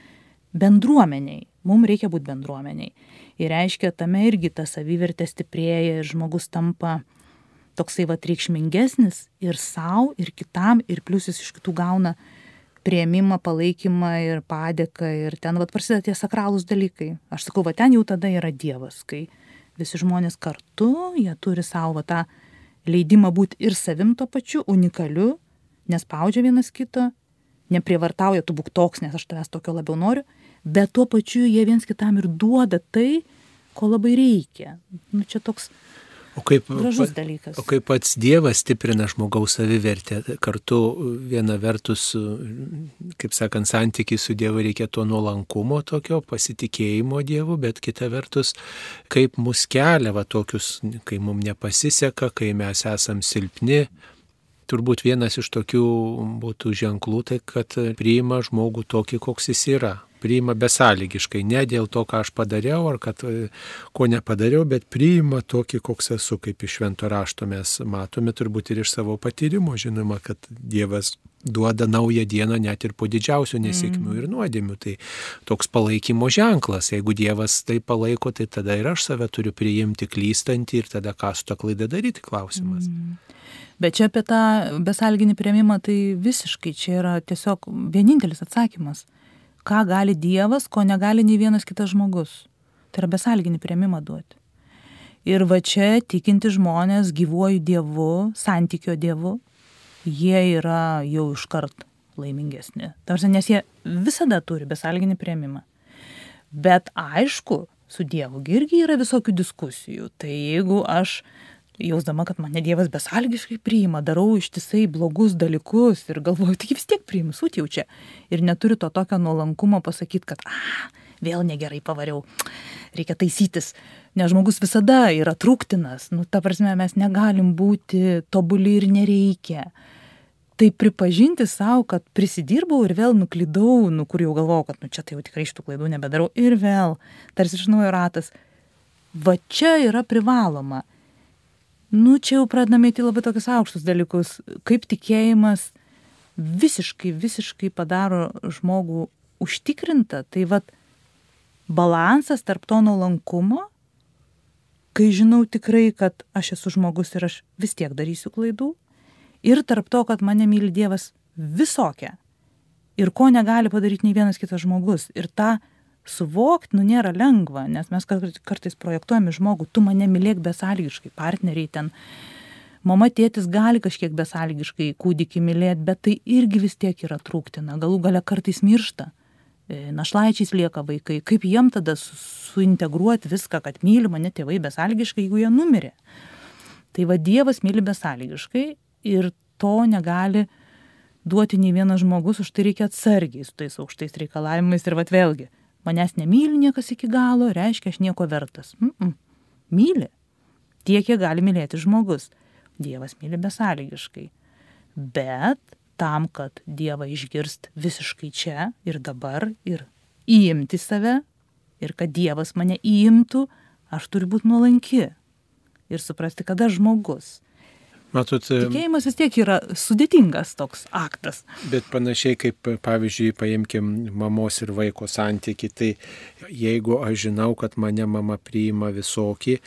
bendruomeniai. Mums reikia būti bendruomeniai. Ir reiškia, tame irgi ta savivertė stiprėja ir žmogus tampa toksai va reikšmingesnis ir savo, ir kitam, ir plius jis iš kitų gauna prieimimą, palaikymą ir padėką. Ir ten va prasideda tie sakralūs dalykai. Aš sakau, va ten jau tada yra Dievas, kai visi žmonės kartu, jie turi savo tą leidimą būti ir savim to pačiu, unikaliu, nespaudžia vienas kito, neprievartauja, tu būk toks, nes aš tavęs tokio labiau noriu, bet tuo pačiu jie viens kitam ir duoda tai, ko labai reikia. Nu, čia toks O kaip, gražus dalykas. O kaip pats Dievas stiprina žmogaus savivertę, kartu viena vertus, kaip sakant, santykiai su Dievu reikia to nuolankumo tokio, pasitikėjimo Dievu, bet kita vertus, kaip mus kelia va tokius, kai mums nepasiseka, kai mes esam silpni, turbūt vienas iš tokių būtų ženklų, tai kad priima žmogų tokį, koks jis yra. Priima besąlygiškai, ne dėl to, ką aš padariau ar kad ko nepadariau, bet priima tokį, koks esu, kaip iš švento rašto mes matome turbūt ir iš savo patyrimo, žinoma, kad Dievas duoda naują dieną net ir po didžiausių nesėkmių mm. ir nuodėmių. Tai toks palaikymo ženklas. Jeigu Dievas tai palaiko, tai tada ir aš save turiu priimti klystantį ir tada ką su tą klaidą daryti klausimas. Mm. Bet čia apie tą besalginį prieimimą tai visiškai čia yra tiesiog vienintelis atsakymas. Ką gali Dievas, ko negali nei vienas kitas žmogus. Tai yra besalginį prieimimą duoti. Ir va čia tikinti žmonės gyvuoju Dievu, santykio Dievu, jie yra jau iškart laimingesni. Tarsi, nes jie visada turi besalginį prieimimą. Bet aišku, su Dievu irgi yra visokių diskusijų. Tai jeigu aš jausdama, kad mane Dievas besalgiškai priima, darau ištisai blogus dalykus ir galvoju, tai vis tiek priimu, sutjaučia. Ir neturiu to tokio nuolankumo pasakyti, kad, ah, vėl negerai pavariau, reikia taisytis. Nes žmogus visada yra trūktinas, nu, ta prasme, mes negalim būti tobuli ir nereikia. Tai pripažinti savo, kad prisidirbau ir vėl nuklydau, nu kur jau galvojau, kad nu čia tai jau tikrai šitų klaidų nebedarau ir vėl, tarsi iš naujo ratas. Va čia yra privaloma nu čia jau pradedame eiti labai tokius aukštus dalykus, kaip tikėjimas visiškai, visiškai padaro žmogų užtikrintą, tai vad balansas tarp to nuolankumo, kai žinau tikrai, kad aš esu žmogus ir aš vis tiek darysiu klaidų, ir tarp to, kad mane myli Dievas visokia. Ir ko negali padaryti nei vienas kitas žmogus. Ir tą suvokt nu nėra lengva nes mes kartais projektuojam į žmogų tu mane mylėk besąlygiškai partneriai ten mama tėtis gali kažkiek besąlygiškai kūdikį mylėt bet tai irgi vis tiek yra trūktina. Galų gale kartais miršta. E, našlaičiais lieka vaikai. Kaip jiem tada suintegruot viską kad myli mane tėvai besąlygiškai jeigu jie numirė? Tai va dievas myli besąlygiškai ir to negali duoti nei vienas žmogus už tai reikia atsargiai su tais aukštais reikalavimais ir vat vėlgi manęs nemyli niekas iki galo, reiškia, aš nieko vertas. Mm -mm. Myli. Tiek, kiek gali mylėti žmogus. Dievas myli besąlygiškai. Bet tam, kad Dievą išgirst visiškai čia ir dabar ir įimti save ir kad Dievas mane įimtų, aš turiu būti nuolanki ir suprasti, kada žmogus Matot, Tikėjimas vis tiek yra sudėtingas toks aktas. Bet panašiai kaip, pavyzdžiui, paimkim mamos ir vaiko santyki, tai jeigu aš žinau, kad mane mama priima visokį,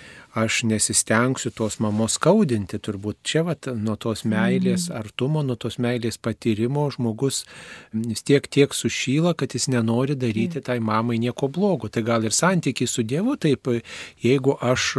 aš nesistengsiu tos mamos skaudinti, turbūt čia vat, nuo tos meilės mm. artumo, nuo tos meilės patyrimo žmogus vis tiek tiek sušyla, kad jis nenori daryti mm. tai mamai nieko blogo. Tai gal ir santykiai su Dievu, taip, jeigu aš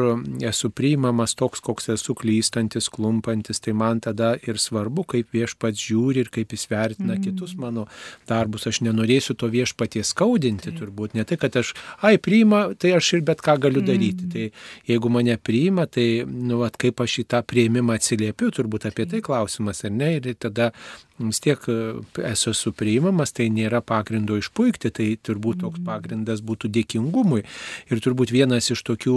esu priimamas toks, koks esu klystantis, klumpantis, tai man tada ir svarbu, kaip viešpats žiūri ir kaip jis vertina mm. kitus mano darbus. Aš nenorėsiu to viešpaties skaudinti, mm. turbūt ne tai, kad aš, ai, priima, tai aš ir bet ką galiu daryti. Mm. Tai jeigu man mane priima, tai, nu, vat, kaip aš į tą prieimimą atsiliepiu, turbūt apie tai klausimas, ar ne, ir tada vis tiek e, esu supriimamas, tai nėra pagrindo išpuikti, tai turbūt toks mhm. pagrindas būtų dėkingumui. Ir turbūt vienas iš tokių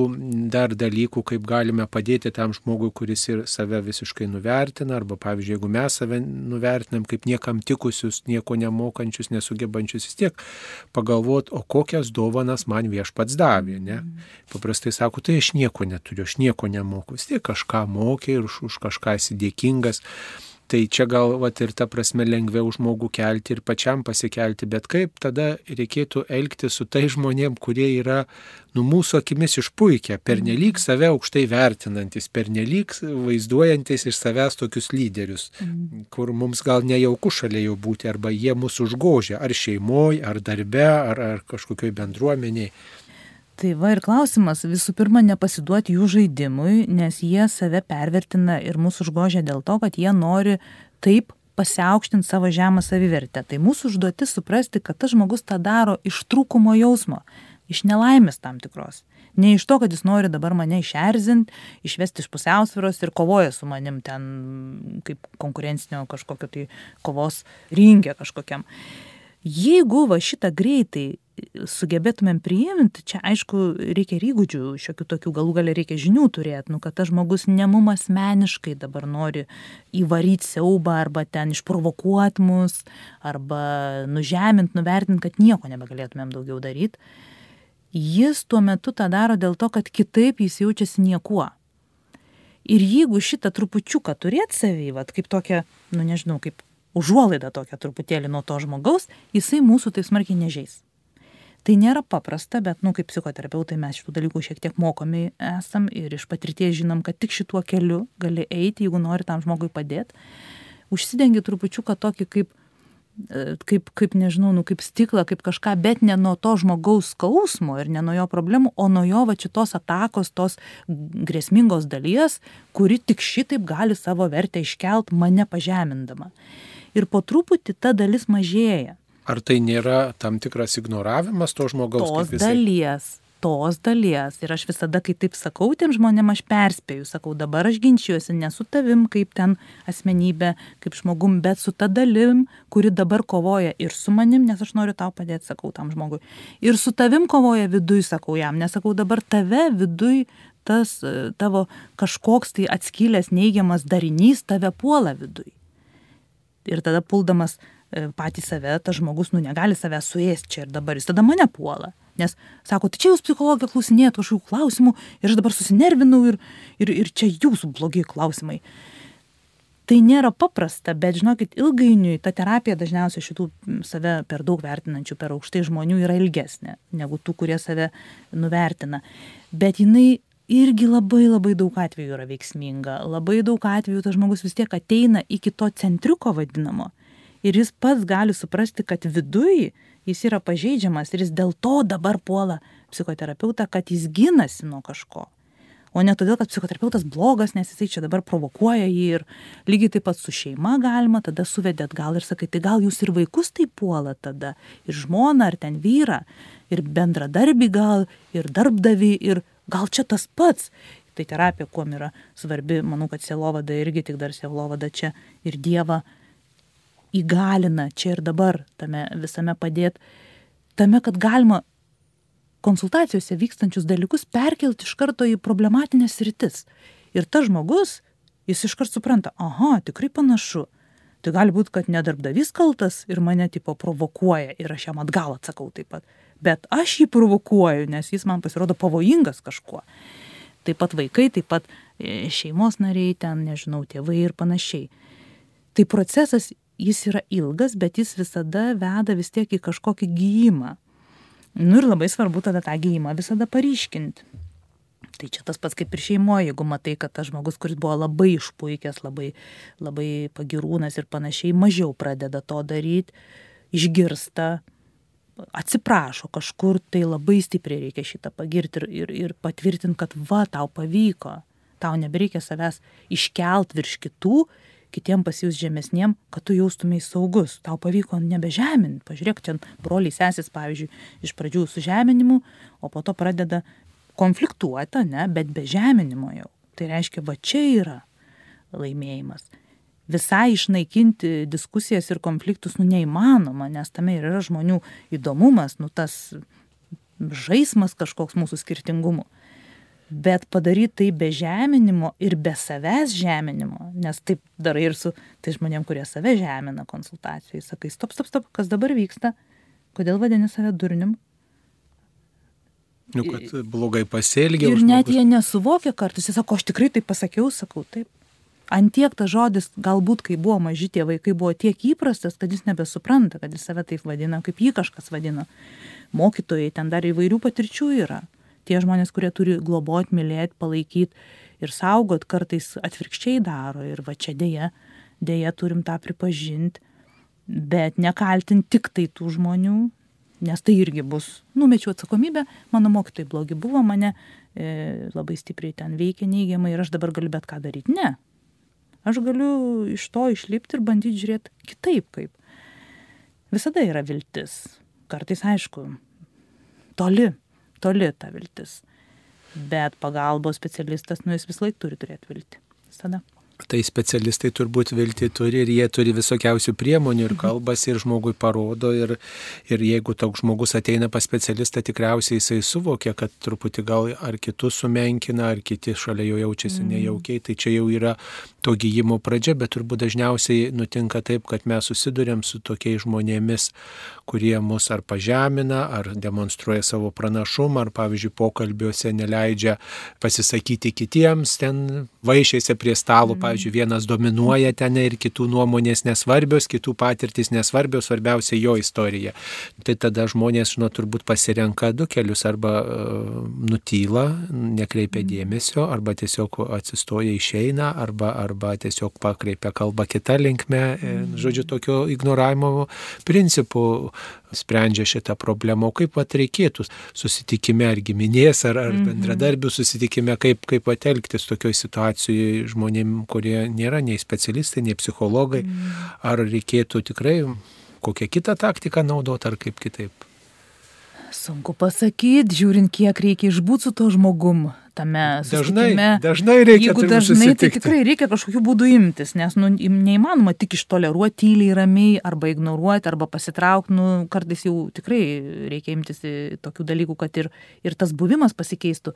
dar dalykų, kaip galime padėti tam žmogui, kuris ir save visiškai nuvertina, arba pavyzdžiui, jeigu mes save nuvertinam kaip niekam tikusius, nieko nemokančius, nesugebančius, vis tiek pagalvot, o kokias dovanas man viešpats davė. Ne? Mhm. Paprastai sako, tai aš nieko neturiu, aš nieko nemoku, vis tiek kažką mokė ir už, už kažką esi dėkingas. Tai čia gal vat, ir ta prasme lengviau žmogų kelti ir pačiam pasikelti, bet kaip tada reikėtų elgti su tai žmonėm, kurie yra, nu, mūsų akimis išpuikę, pernelyg save aukštai vertinantis, pernelyg vaizduojantis iš savęs tokius lyderius, mm. kur mums gal nejauku šalia jų būti, arba jie mūsų užgožia, ar šeimoje, ar darbe, ar, ar kažkokioj bendruomeniai. Tai va ir klausimas, visų pirma, nepasiduoti jų žaidimui, nes jie save pervertina ir mūsų užgožia dėl to, kad jie nori taip pasiaukštinti savo žemą savivertę. Tai mūsų užduotis suprasti, kad tas žmogus tą daro iš trūkumo jausmo, iš nelaimės tam tikros. Ne iš to, kad jis nori dabar mane išerzinti, išvesti iš pusiausvėros ir kovoja su manim ten kaip konkurencinio kažkokio tai kovos ringė kažkokiam. Jeigu va šitą greitai sugebėtumėm priimti, čia aišku, reikia įgūdžių, šiokių tokių galų galę reikia žinių turėti, nu, kad tas žmogus ne mum asmeniškai dabar nori įvaryti siaubą arba ten išprovokuoti mus, arba nužemint, nuvertint, kad nieko nebegalėtumėm daugiau daryti. Jis tuo metu tą daro dėl to, kad kitaip jis jaučiasi niekuo. Ir jeigu šitą trupučiuką turėt savį, vat, kaip tokia, nu nežinau, kaip užuolaida tokia truputėlį nuo to žmogaus, jisai mūsų taip smarkiai nežais tai nėra paprasta bet nu kaip psichoterapeutai mes šitų dalykų šiek tiek mokomi esam ir iš patirties žinom kad tik šituo keliu gali eiti jeigu nori tam žmogui padėt užsidengi trupučiuką tokį kaip e, kaip, kaip nežinau, nu, kaip stiklą, kaip kažką, bet ne nuo to žmogaus skausmo ir ne nuo jo problemų, o nuo jo va šitos atakos, tos grėsmingos dalies, kuri tik šitaip gali savo vertę iškelt mane pažemindama. Ir po truputį ta dalis mažėja. Ar tai nėra tam tikras ignoravimas to žmogaus? Tos dalies, tos dalies. Ir aš visada, kai taip sakau, tiem žmonėm aš perspėju, sakau, dabar aš ginčiuosi ne su tavim kaip ten asmenybė, kaip žmogum, bet su ta dalim, kuri dabar kovoja ir su manim, nes aš noriu tau padėti, sakau tam žmogui. Ir su tavim kovoja viduj, sakau jam, nesakau dabar tave viduj tas e, tavo kažkoks tai atskylęs neigiamas darinys tave puola viduj. Ir tada puldamas E, patį save, tas žmogus, nu, negali save suėsti čia ir dabar, jis tada mane puola. Nes sako, tai čia jūs psichologija klausinėjate kažkokių klausimų ir aš dabar susinervinau ir, ir, ir čia jūsų blogi klausimai. Tai nėra paprasta, bet žinokit, ilgainiui ta terapija dažniausiai šitų save per daug vertinančių, per aukštai žmonių yra ilgesnė negu tų, kurie save nuvertina. Bet jinai irgi labai labai daug atvejų yra veiksminga. Labai daug atvejų tas žmogus vis tiek ateina iki to centriuko vadinamo ir jis pats gali suprasti, kad viduj jis yra pažeidžiamas ir jis dėl to dabar puola psichoterapeutą, kad jis ginasi nuo kažko. O ne todėl, kad psichoterapeutas blogas, nes jisai čia dabar provokuoja jį ir lygiai taip pat su šeima galima, tada suvedėt gal ir sakai, tai gal jūs ir vaikus taip puola tada, ir žmoną, ar ten vyrą, ir bendradarbį gal, ir darbdavį, ir gal čia tas pats. Tai terapija, kuo yra svarbi, manau, kad sielovada irgi tik dar sielovada čia ir Dievą įgalina čia ir dabar tame visame padėt, tame, kad galima konsultacijose vykstančius dalykus perkelti iš karto į problematinės rytis. Ir tas žmogus, jis iškart supranta, aha, tikrai panašu. Tai gali būti, kad nedarbdavys kaltas ir mane tipo provokuoja ir aš jam atgal atsakau taip pat. Bet aš jį provokuoju, nes jis man pasirodo pavojingas kažkuo. taip pat vaikai, taip pat e, šeimos nariai, ten, nežinau, tėvai ir panašiai. Tai procesas, jis yra ilgas, bet jis visada veda vis tiek į kažkokį gyjimą. Nu ir labai svarbu tada tą gyjimą visada paryškinti. Tai čia tas pats kaip ir šeimoje, jeigu matai, kad tas žmogus, kuris buvo labai išpuikęs, labai, labai pagirūnas ir panašiai, mažiau pradeda to daryti, išgirsta, atsiprašo kažkur, tai labai stipriai reikia šitą pagirti ir, ir, ir patvirtinti, kad va, tau pavyko, tau nebereikia savęs iškelt virš kitų, kitiem pasijus žemesniem, kad tu jaustumai saugus, tau pavyko nebežeminti, pažiūrėk, čia broliai sesis, pavyzdžiui, iš pradžių su žeminimu, o po to pradeda konfliktuota, ne, bet be žeminimo jau. Tai reiškia, va čia yra laimėjimas. Visai išnaikinti diskusijas ir konfliktus, nu, neįmanoma, nes tame ir yra žmonių įdomumas, nu, tas žaismas kažkoks mūsų skirtingumų. Bet padaryti tai be žeminimo ir be savęs žeminimo, nes taip darai ir su tai žmonėm, kurie save žemina konsultacijai, sakai, stop, stop, stop, kas dabar vyksta, kodėl vadini save durnium, Nu, kad blogai pasielgiau. Ir net žmogus. jie nesuvokia kartais, jis sako, aš tikrai tai pasakiau, sakau, taip. Antiek tas žodis, galbūt kai buvo maži tie vaikai, buvo tiek įprastas, kad jis nebesupranta, kad jis save taip vadina, kaip jį kažkas vadina. Mokytojai, ten dar įvairių patirčių yra. Tie žmonės, kurie turi globot, mylėti, palaikyti ir saugot, kartais atvirkščiai daro. Ir va čia dėja, dėja turim tą pripažinti, bet nekaltinti tik tai tų žmonių, nes tai irgi bus, numečiau atsakomybę, mano mokytojai blogi buvo, mane e, labai stipriai ten veikia neigiamai ir aš dabar galiu bet ką daryti. Ne. Aš galiu iš to išlipti ir bandyti žiūrėti kitaip kaip. Visada yra viltis. Kartais aišku, toli, toli ta viltis. Bet pagalbos specialistas, nu jis vis laik turi turėti viltį. Visada. Tai specialistai turbūt vilti turi ir jie turi visokiausių priemonių ir mhm. kalbas ir žmogui parodo ir, ir jeigu toks žmogus ateina pas specialistą, tikriausiai jisai suvokia, kad truputį gal ar kitus sumenkina, ar kiti šalia jo jaučiasi mm. nejaukiai, tai čia jau yra to gyjimo pradžia, bet turbūt dažniausiai nutinka taip, kad mes susidurėm su tokiais žmonėmis, kurie mus ar pažemina, ar demonstruoja savo pranašumą, ar pavyzdžiui pokalbiuose neleidžia pasisakyti kitiems, ten vaišiasi prie stalo, pavyzdžiui, vienas dominuoja ten ir kitų nuomonės nesvarbios, kitų patirtis nesvarbios, svarbiausia jo istorija. Tai tada žmonės, žinot, turbūt pasirenka du kelius arba uh, nutyla, nekreipia mm. dėmesio, arba tiesiog atsistoja išeina, arba, arba tiesiog pakreipia kalbą kitą linkmę, e, žodžiu, tokio ignoravimo principų sprendžia šitą problemą, o kaip pat reikėtų susitikime ar giminės, ar, ar mhm. bendradarbių susitikime, kaip, kaip atelgtis tokioje situacijoje žmonėm, kurie nėra nei specialistai, nei psichologai, mhm. ar reikėtų tikrai kokią kitą taktiką naudoti, ar kaip kitaip. Sunku pasakyti, žiūrint, kiek reikia išbūti su to žmogum tame dažnai, dažnai reikia. Jeigu dažnai, tai tikrai reikia kažkokių būdų imtis, nes nu, neįmanoma tik ištoleruoti tyliai, ramiai, arba ignoruoti, arba pasitraukti, nu, kartais jau tikrai reikia imtis tokių dalykų, kad ir, ir tas buvimas pasikeistų.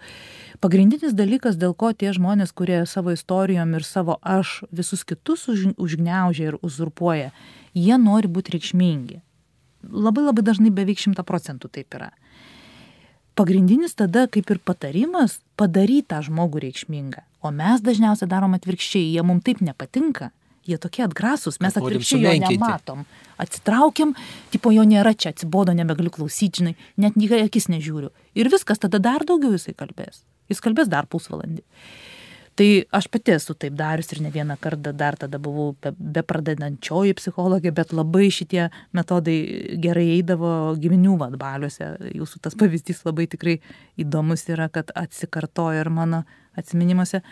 Pagrindinis dalykas, dėl ko tie žmonės, kurie savo istorijom ir savo aš visus kitus už, užgneužia ir uzurpuoja, jie nori būti reikšmingi. Labai labai dažnai beveik šimta procentų taip yra pagrindinis tada kaip ir patarimas padaryt tą žmogų reikšmingą. O mes dažniausiai darom atvirkščiai jie mum taip nepatinka jie tokie atgrasūs mes atvirkščiai jo nematom. Atsitraukiam tipo jo nėra čia atsibodo nebegaliu klausyt žinai net į akis nežiūriu. Ir viskas tada dar daugiau jisai kalbės. Jis kalbės dar pusvalandį tai aš pati esu taip darius ir ne vieną kartą dar tada buvau be, bepradedančioji psichologė, bet labai šitie metodai gerai eidavo giminių vadbaliuose. Jūsų tas pavyzdys labai tikrai įdomus yra, kad atsikartoja ir mano atminimuose.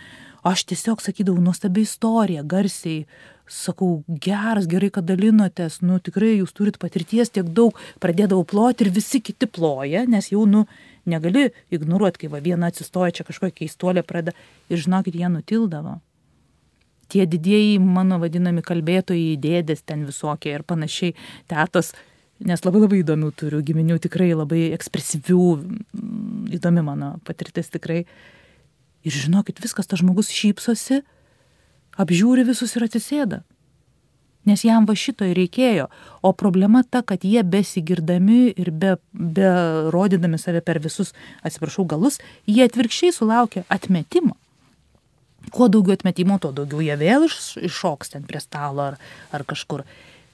Aš tiesiog sakydavau nuostabi istorija, garsiai, sakau, geras, gerai, kad dalinotės, nu tikrai jūs turit patirties tiek daug, pradėdavau ploti ir visi kiti ploja, nes jau, nu, negali ignoruoti, kai va viena atsistoja čia kažkokia keistuolė pradeda ir žinokit, jie nutildavo. Tie didieji mano vadinami kalbėtojai, dėdės ten visokie ir panašiai, tetos, nes labai labai įdomių turiu giminių, tikrai labai ekspresyvių, mm, įdomi mano patirtis tikrai. Ir žinokit, viskas tas žmogus šypsosi, apžiūri visus ir atsisėda. Nes jam va šito ir reikėjo. O problema ta, kad jie besigirdami ir be, be rodydami save per visus, atsiprašau, galus, jie atvirkščiai sulaukia atmetimo. Kuo daugiau atmetimo, tuo daugiau jie vėl iš, iššoks ten prie stalo ar, ar kažkur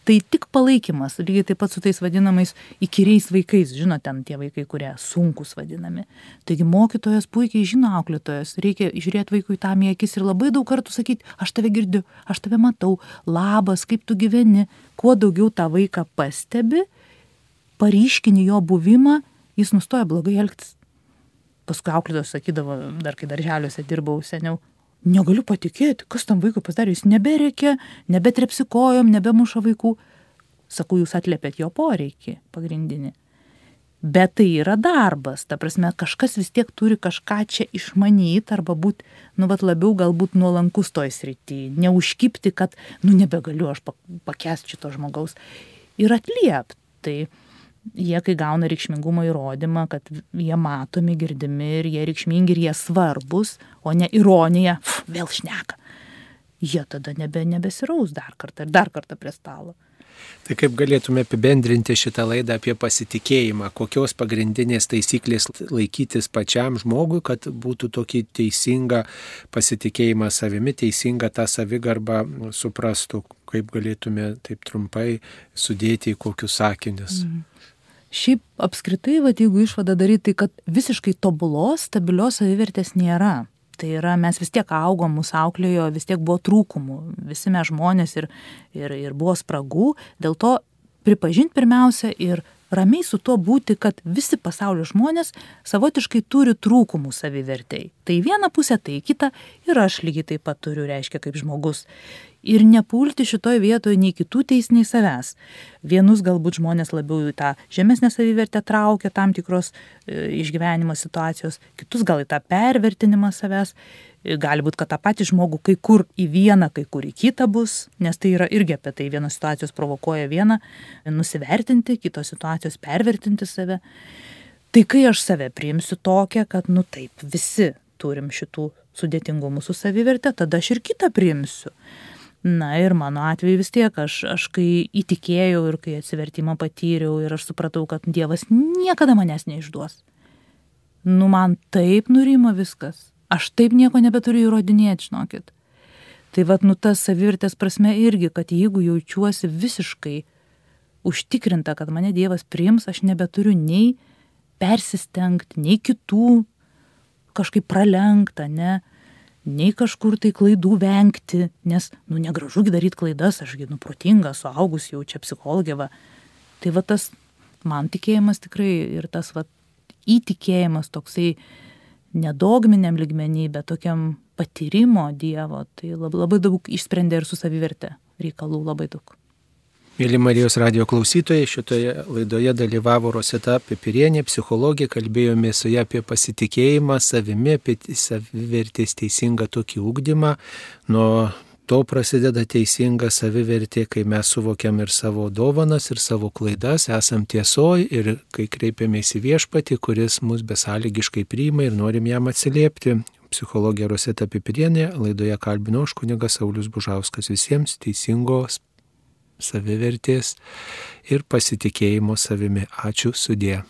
tai tik palaikymas lygiai taip pat su tais vadinamais įkyriais vaikais. Žinot ten tie vaikai kurie sunkūs vadinami. Taigi mokytojas puikiai žino auklėtojas. Reikia žiūrėt vaikui tam į akis ir labai daug kartų sakyt aš tave girdžiu aš tave matau labas kaip tu gyveni. Kuo daugiau tą vaiką pastebi paryškini jo buvimą jis nustoja blogai elgtis. Paskui auklėtojas sakydavo dar kai darželiuose dirbau seniau negaliu patikėti, kas tam vaikui pasidarė, jis nebereikia, nebetrepsi kojom, nebemuša vaikų. Sakau, jūs atliepėt jo poreikį pagrindinį. Bet tai yra darbas, ta prasme, kažkas vis tiek turi kažką čia išmanyti arba būti, nu, vat labiau galbūt nuolankus toj srity, neužkipti, kad, nu, nebegaliu aš pakęsti šito žmogaus ir atliepti. Tai jie kai gauna reikšmingumo įrodymą, kad jie matomi, girdimi ir jie reikšmingi ir jie svarbus, o ne ironija, pf, vėl šneka. Jie tada nebe, nebesiraus dar kartą ir dar kartą prie stalo. Tai kaip galėtume apibendrinti šitą laidą apie pasitikėjimą, kokios pagrindinės taisyklės laikytis pačiam žmogui, kad būtų tokį teisingą pasitikėjimą savimi, teisingą tą savigarbą suprastų, kaip galėtume taip trumpai sudėti į kokius sakinius. Mm. Šiaip apskritai, va, jeigu išvada daryti, tai kad visiškai tobulos, stabilios savivertės nėra. Tai yra, mes vis tiek augom, mūsų auklėjo, vis tiek buvo trūkumų, visi mes žmonės ir, ir, ir buvo spragų, dėl to pripažinti pirmiausia ir ramiai su tuo būti, kad visi pasaulio žmonės savotiškai turi trūkumų savivertei. Tai viena pusė, tai kita ir aš lygiai taip pat turiu, reiškia, kaip žmogus. Ir nepulti šitoj vietoje nei kitų teis, nei savęs. Vienus galbūt žmonės labiau į tą žemesnę savivertę traukia tam tikros e, išgyvenimo situacijos, kitus gal į tą pervertinimą savęs gali būt kad tą patį žmogų kai kur į vieną, kai kur į kitą bus, nes tai yra irgi apie tai vienos situacijos provokuoja vieną, nusivertinti, kitos situacijos pervertinti save. Tai kai aš save priimsiu tokią, kad, nu taip, visi turim šitų sudėtingumų su savivertė, tada aš ir kitą priimsiu. Na ir mano atveju vis tiek, aš, aš kai įtikėjau ir kai atsivertimą patyriau ir aš supratau, kad Dievas niekada manęs neišduos. Nu man taip nurimo viskas aš taip nieko nebeturiu įrodinėti, žinokit. Tai vad, nu tas savivertės prasme irgi, kad jeigu jaučiuosi visiškai užtikrinta, kad mane Dievas priims, aš nebeturiu nei persistengti, nei kitų kažkaip pralenkta, ne, nei kažkur tai klaidų vengti, nes, nu, negražu daryti klaidas, ašgi, nu, protinga, suaugus jau čia psichologė, va. Tai va tas man tikėjimas tikrai ir tas, va, įtikėjimas toksai, nedogminiam ligmenį, bet tokiam patyrimo Dievo, tai labai, labai daug išsprendė ir su savivertė reikalų labai daug. Mėly Marijos radio klausytojai, šitoje laidoje dalyvavo Rosita Pipirienė, psichologė, kalbėjome su ją apie pasitikėjimą savimi, apie savivertės teisingą tokį ūkdymą, nuo to prasideda teisinga savivertė, kai mes suvokiam ir savo dovanas, ir savo klaidas, esam tiesoj ir kai kreipiamės į viešpatį, kuris mus besąlygiškai priima ir norim jam atsiliepti. Psichologija Roseta Pipirienė, laidoje kalbino aš kunigas Saulis Bužauskas visiems teisingos savivertės ir pasitikėjimo savimi. Ačiū sudė.